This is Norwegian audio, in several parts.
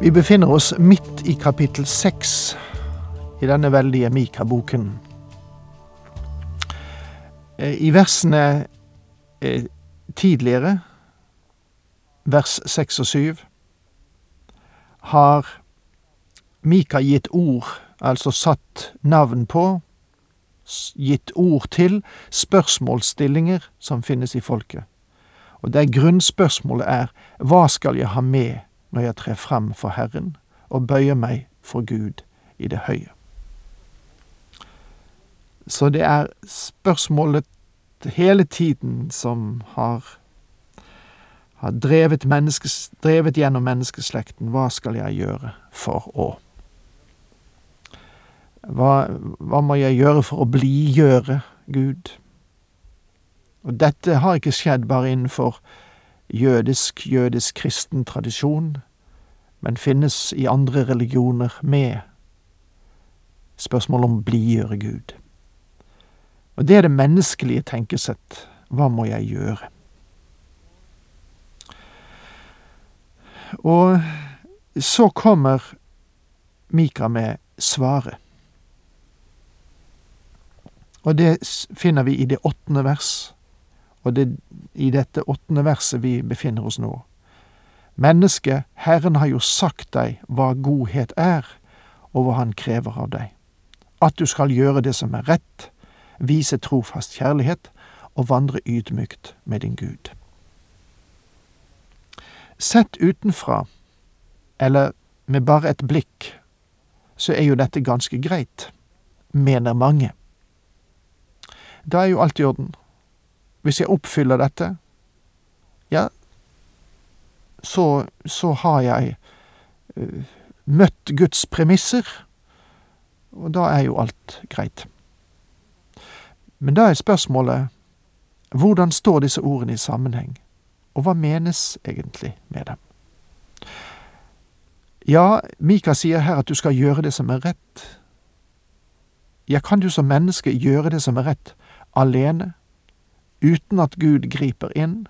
Vi befinner oss midt i kapittel seks i denne veldige Mika-boken. Eh, I versene eh, tidligere, vers seks og syv, har Mika gitt ord, altså satt navn på, gitt ord til spørsmålsstillinger som finnes i folket. Og det grunnspørsmålet er hva skal jeg ha med når jeg trer frem for Herren og bøyer meg for Gud i det høye. Så det er spørsmålet hele tiden som har, har drevet, menneskes, drevet gjennom menneskeslekten. Hva skal jeg gjøre for å hva, hva må jeg gjøre for å blidgjøre Gud? Og dette har ikke skjedd bare innenfor jødisk, jødisk kristen tradisjon, men finnes i andre religioner med spørsmål om blidgjøre Gud. Og det er det menneskelige tenkesett. Hva må jeg gjøre? Og så kommer Mika med svaret. Og det finner vi i det åttende vers, og det er i dette åttende verset vi befinner oss nå. Menneske, Herren har jo sagt deg hva godhet er, og hva Han krever av deg. At du skal gjøre det som er rett, vise trofast kjærlighet og vandre ydmykt med din Gud. Sett utenfra, eller med bare et blikk, så er jo dette ganske greit, mener mange. Da er jo alt i orden. Hvis jeg oppfyller dette, ja, så, så har jeg uh, møtt Guds premisser, og da er jo alt greit. Men da er spørsmålet hvordan står disse ordene i sammenheng, og hva menes egentlig med dem? Ja, Mika sier her at du skal gjøre det som er rett. Ja, kan du som menneske gjøre det som er rett, alene, uten at Gud griper inn?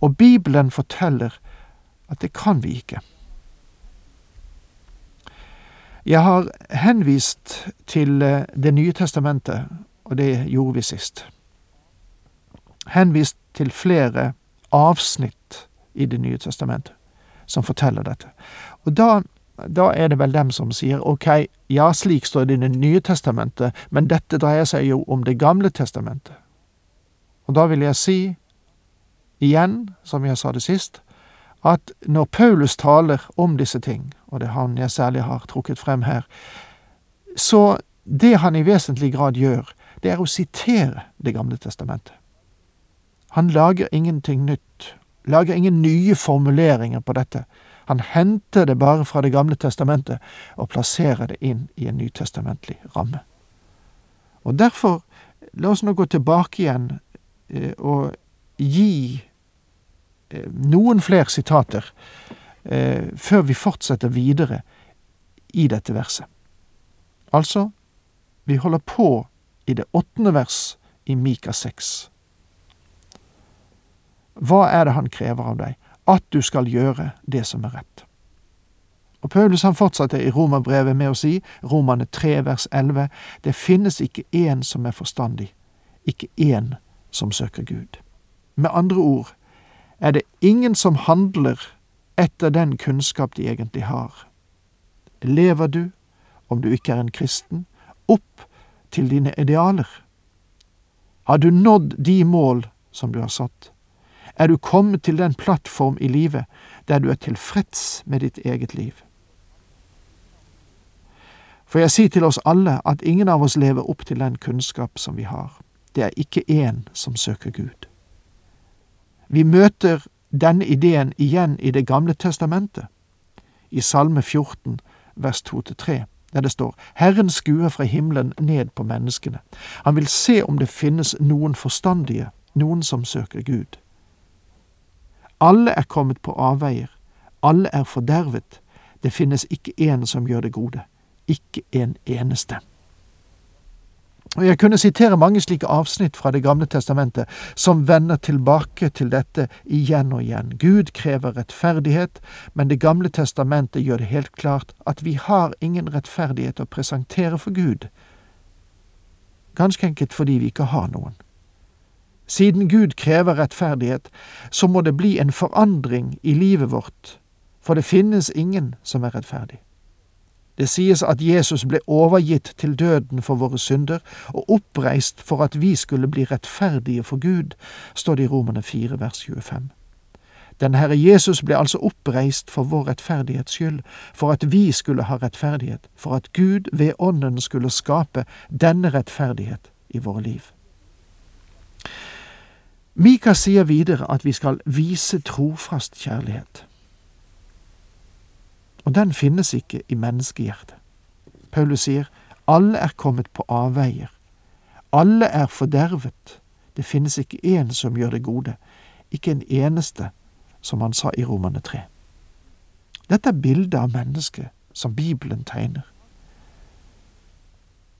Og Bibelen forteller at det kan vi ikke. Jeg har henvist til eh, Det nye testamentet, og det gjorde vi sist. Henvist til flere avsnitt i Det nye testamentet som forteller dette. Og da, da er det vel dem som sier ok, ja, slik står det i Det nye testamentet, men dette dreier seg jo om Det gamle testamentet. Og da vil jeg si, igjen, som jeg sa det sist, at når Paulus taler om disse ting, og det er han jeg særlig har trukket frem her, så det han i vesentlig grad gjør, det er å sitere Det gamle testamentet. Han lager ingenting nytt, lager ingen nye formuleringer på dette. Han henter det bare fra Det gamle testamentet og plasserer det inn i en nytestamentlig ramme. Og derfor, la oss nå gå tilbake igjen og gi eh, noen flere sitater eh, før vi fortsetter videre i dette verset. Altså, vi holder på i det åttende vers i Mika 6. Hva er det han krever av deg? At du skal gjøre det som er rett. Og Paulus han fortsatte i Romerbrevet med å si, Romane 3 vers 11, det finnes ikke én som er forstandig, ikke én som søker Gud. Med andre ord er det ingen som handler etter den kunnskap de egentlig har. Lever du, om du ikke er en kristen, opp til dine idealer? Har du nådd de mål som du har satt? Er du kommet til den plattform i livet der du er tilfreds med ditt eget liv? For jeg sier til oss alle at ingen av oss lever opp til den kunnskap som vi har. Det er ikke én som søker Gud. Vi møter denne ideen igjen i Det gamle testamentet, i Salme 14, vers 2-3, der det står Herren skuer fra himmelen ned på menneskene. Han vil se om det finnes noen forstandige, noen som søker Gud. Alle er kommet på avveier, alle er fordervet, det finnes ikke en som gjør det gode, ikke en eneste. Og Jeg kunne sitere mange slike avsnitt fra Det gamle testamentet som vender tilbake til dette igjen og igjen. Gud krever rettferdighet, men Det gamle testamentet gjør det helt klart at vi har ingen rettferdighet å presentere for Gud. Ganske enkelt fordi vi ikke har noen. Siden Gud krever rettferdighet, så må det bli en forandring i livet vårt, for det finnes ingen som er rettferdig. Det sies at Jesus ble overgitt til døden for våre synder og oppreist for at vi skulle bli rettferdige for Gud, står det i Romerne 4 vers 25. Den Herre Jesus ble altså oppreist for vår rettferdighets skyld, for at vi skulle ha rettferdighet, for at Gud ved Ånden skulle skape denne rettferdighet i våre liv. Mika sier videre at vi skal vise trofast kjærlighet og den finnes ikke i menneskehjertet. Paulus sier alle er kommet på avveier. Alle er fordervet. Det finnes ikke én som gjør det gode, ikke en eneste, som han sa i Romane 3. Dette er bildet av mennesket som Bibelen tegner.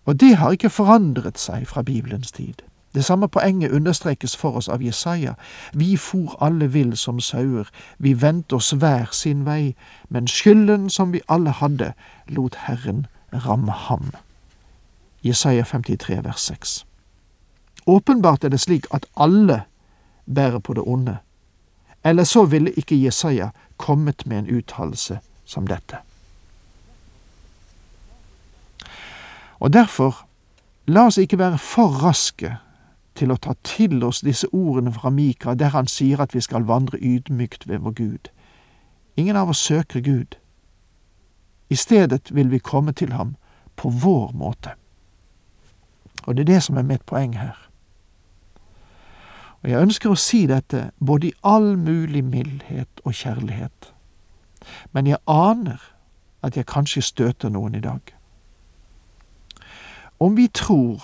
Og det har ikke forandret seg fra Bibelens tid. Det samme poenget understrekes for oss av Jesaja. Vi for alle vill som sauer, vi vendte oss hver sin vei, men skylden som vi alle hadde, lot Herren ramme ham. Jesaja 53 vers 6. Åpenbart er det slik at alle bærer på det onde, eller så ville ikke Jesaja kommet med en uttalelse som dette. Og derfor, la oss ikke være for raske til å ta til oss disse ordene fra Mika, der han sier at vi skal vandre ydmykt ved vår Gud. Ingen av oss søker Gud. I stedet vil vi komme til ham på vår måte. Og det er det som er mitt poeng her. Og jeg ønsker å si dette både i all mulig mildhet og kjærlighet, men jeg aner at jeg kanskje støter noen i dag. Om vi tror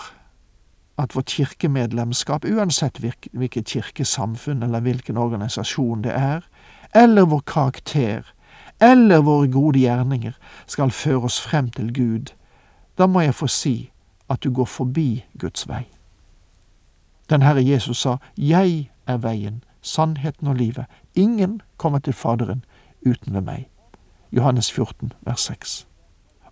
at vårt kirkemedlemskap, uansett hvilket kirkesamfunn eller hvilken organisasjon det er, eller vår karakter, eller våre gode gjerninger, skal føre oss frem til Gud, da må jeg få si at du går forbi Guds vei. Den Herre Jesus sa, Jeg er veien, sannheten og livet. Ingen kommer til Faderen uten ved meg. Johannes 14, vers 6.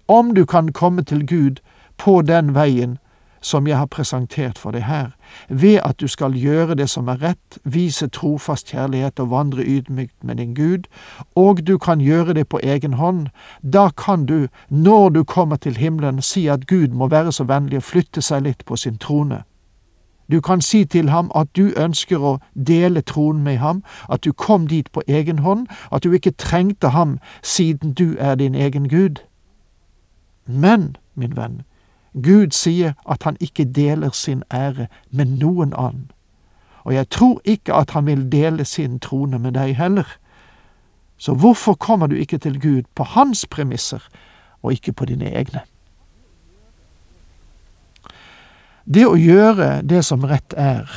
Om du kan komme til Gud på den veien som jeg har presentert for deg her, ved at du skal gjøre det som er rett, vise trofast kjærlighet og vandre ydmykt med din Gud, og du kan gjøre det på egen hånd, da kan du, når du kommer til himmelen, si at Gud må være så vennlig å flytte seg litt på sin trone. Du kan si til ham at du ønsker å dele tronen med ham, at du kom dit på egen hånd, at du ikke trengte ham siden du er din egen Gud. Men, min venn, Gud sier at han ikke deler sin ære med noen annen, og jeg tror ikke at han vil dele sin trone med deg heller. Så hvorfor kommer du ikke til Gud på hans premisser, og ikke på dine egne? Det å gjøre det som rett er,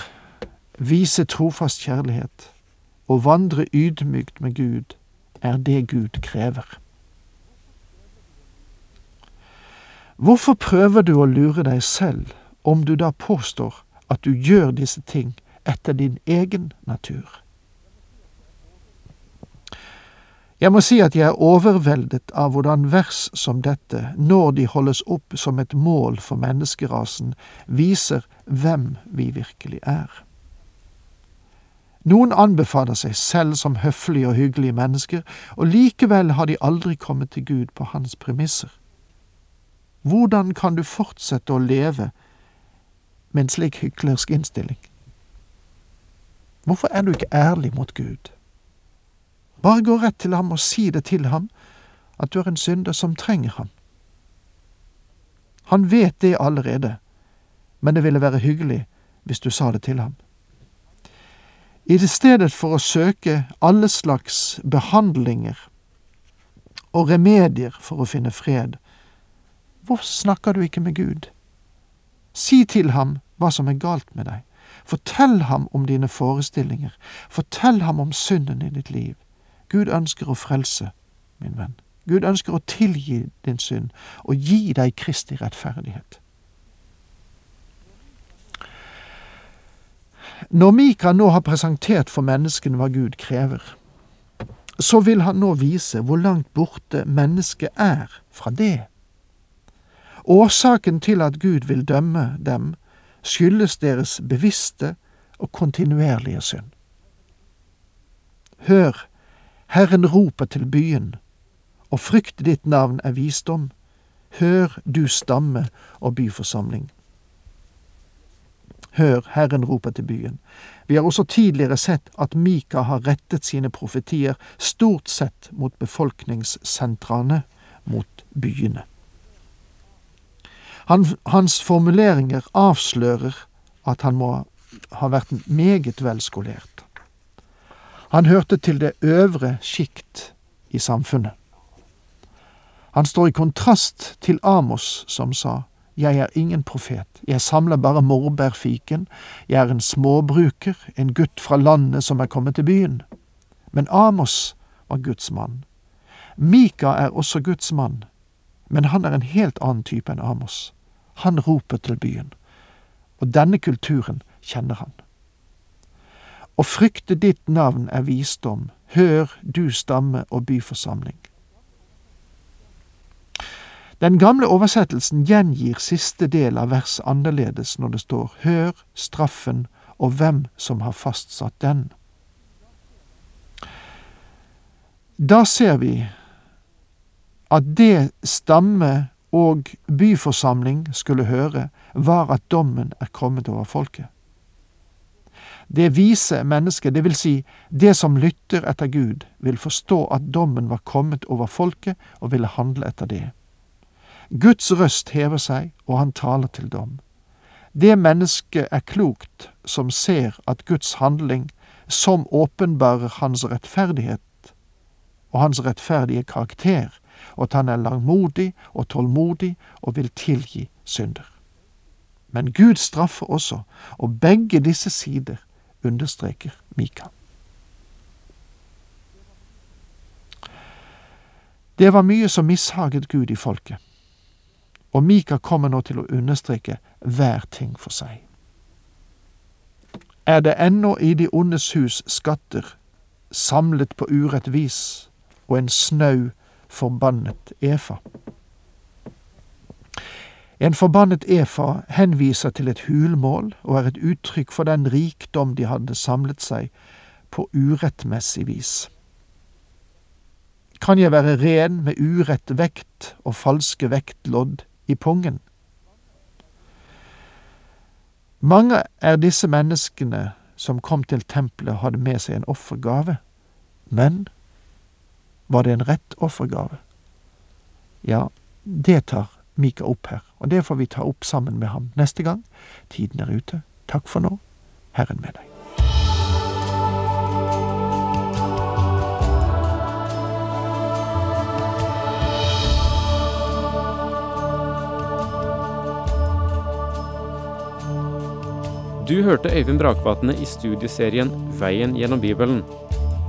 vise trofast kjærlighet og vandre ydmykt med Gud, er det Gud krever. Hvorfor prøver du å lure deg selv om du da påstår at du gjør disse ting etter din egen natur? Jeg må si at jeg er overveldet av hvordan vers som dette, når de holdes opp som et mål for menneskerasen, viser hvem vi virkelig er. Noen anbefaler seg selv som høflige og hyggelige mennesker, og likevel har de aldri kommet til Gud på hans premisser. Hvordan kan du fortsette å leve med en slik hyklersk innstilling? Hvorfor er du ikke ærlig mot Gud? Bare gå rett til ham og si det til ham, at du er en synder som trenger ham. Han vet det allerede, men det ville være hyggelig hvis du sa det til ham. I det stedet for å søke alle slags behandlinger og remedier for å finne fred, hvorfor snakker du ikke med Gud? Si til ham hva som er galt med deg. Fortell ham om dine forestillinger. Fortell ham om synden i ditt liv. Gud ønsker å frelse, min venn. Gud ønsker å tilgi din synd og gi deg Kristi rettferdighet. Når Mika nå har presentert for menneskene hva Gud krever, så vil han nå vise hvor langt borte mennesket er fra det. Årsaken til at Gud vil dømme dem, skyldes deres bevisste og kontinuerlige synd. Hør, Herren roper til byen, og frykt ditt navn er visdom. Hør, du stamme og byforsamling. Hør, Herren roper til byen. Vi har også tidligere sett at Mika har rettet sine profetier stort sett mot befolkningssentrene, mot byene. Han, hans formuleringer avslører at han må ha vært meget velskolert. Han hørte til det øvre sjikt i samfunnet. Han står i kontrast til Amos, som sa jeg er ingen profet, jeg samler bare morbærfiken, jeg er en småbruker, en gutt fra landet som er kommet til byen. Men Amos var Guds mann. Mika er også Guds mann, men han er en helt annen type enn Amos. Han roper til byen, og denne kulturen kjenner han. Å frykte ditt navn er visdom, hør du stamme og byforsamling. Den gamle oversettelsen gjengir siste del av verset annerledes når det står Hør straffen og hvem som har fastsatt den. Da ser vi at det stamme og byforsamling skulle høre, var at dommen er kommet over folket. Det vise mennesket, det vil si det som lytter etter Gud, vil forstå at dommen var kommet over folket og ville handle etter det. Guds røst hever seg, og han taler til dom. Det mennesket er klokt som ser at Guds handling, som åpenbarer hans rettferdighet og hans rettferdige karakter, og at han er langmodig og tålmodig og vil tilgi synder. Men Gud straffer også, og begge disse sider understreker Mika. Det var mye som mishaget Gud i folket og Mika kommer nå til å understreke hver ting for seg. Er det ennå i de ondes hus skatter, samlet på urett vis, og en snau, forbannet efa? En forbannet efa henviser til et hulmål og er et uttrykk for den rikdom de hadde samlet seg på urettmessig vis. Kan jeg være ren med urett vekt og falske vektlodd i pungen. Mange er disse menneskene som kom til tempelet hadde med seg en offergave. Men var det en rett offergave? Ja, det tar Mika opp her, og det får vi ta opp sammen med ham neste gang. Tiden er ute. Takk for nå. Herren med deg. Du hørte Øyvind Brakvatne i studieserien Veien gjennom Bibelen.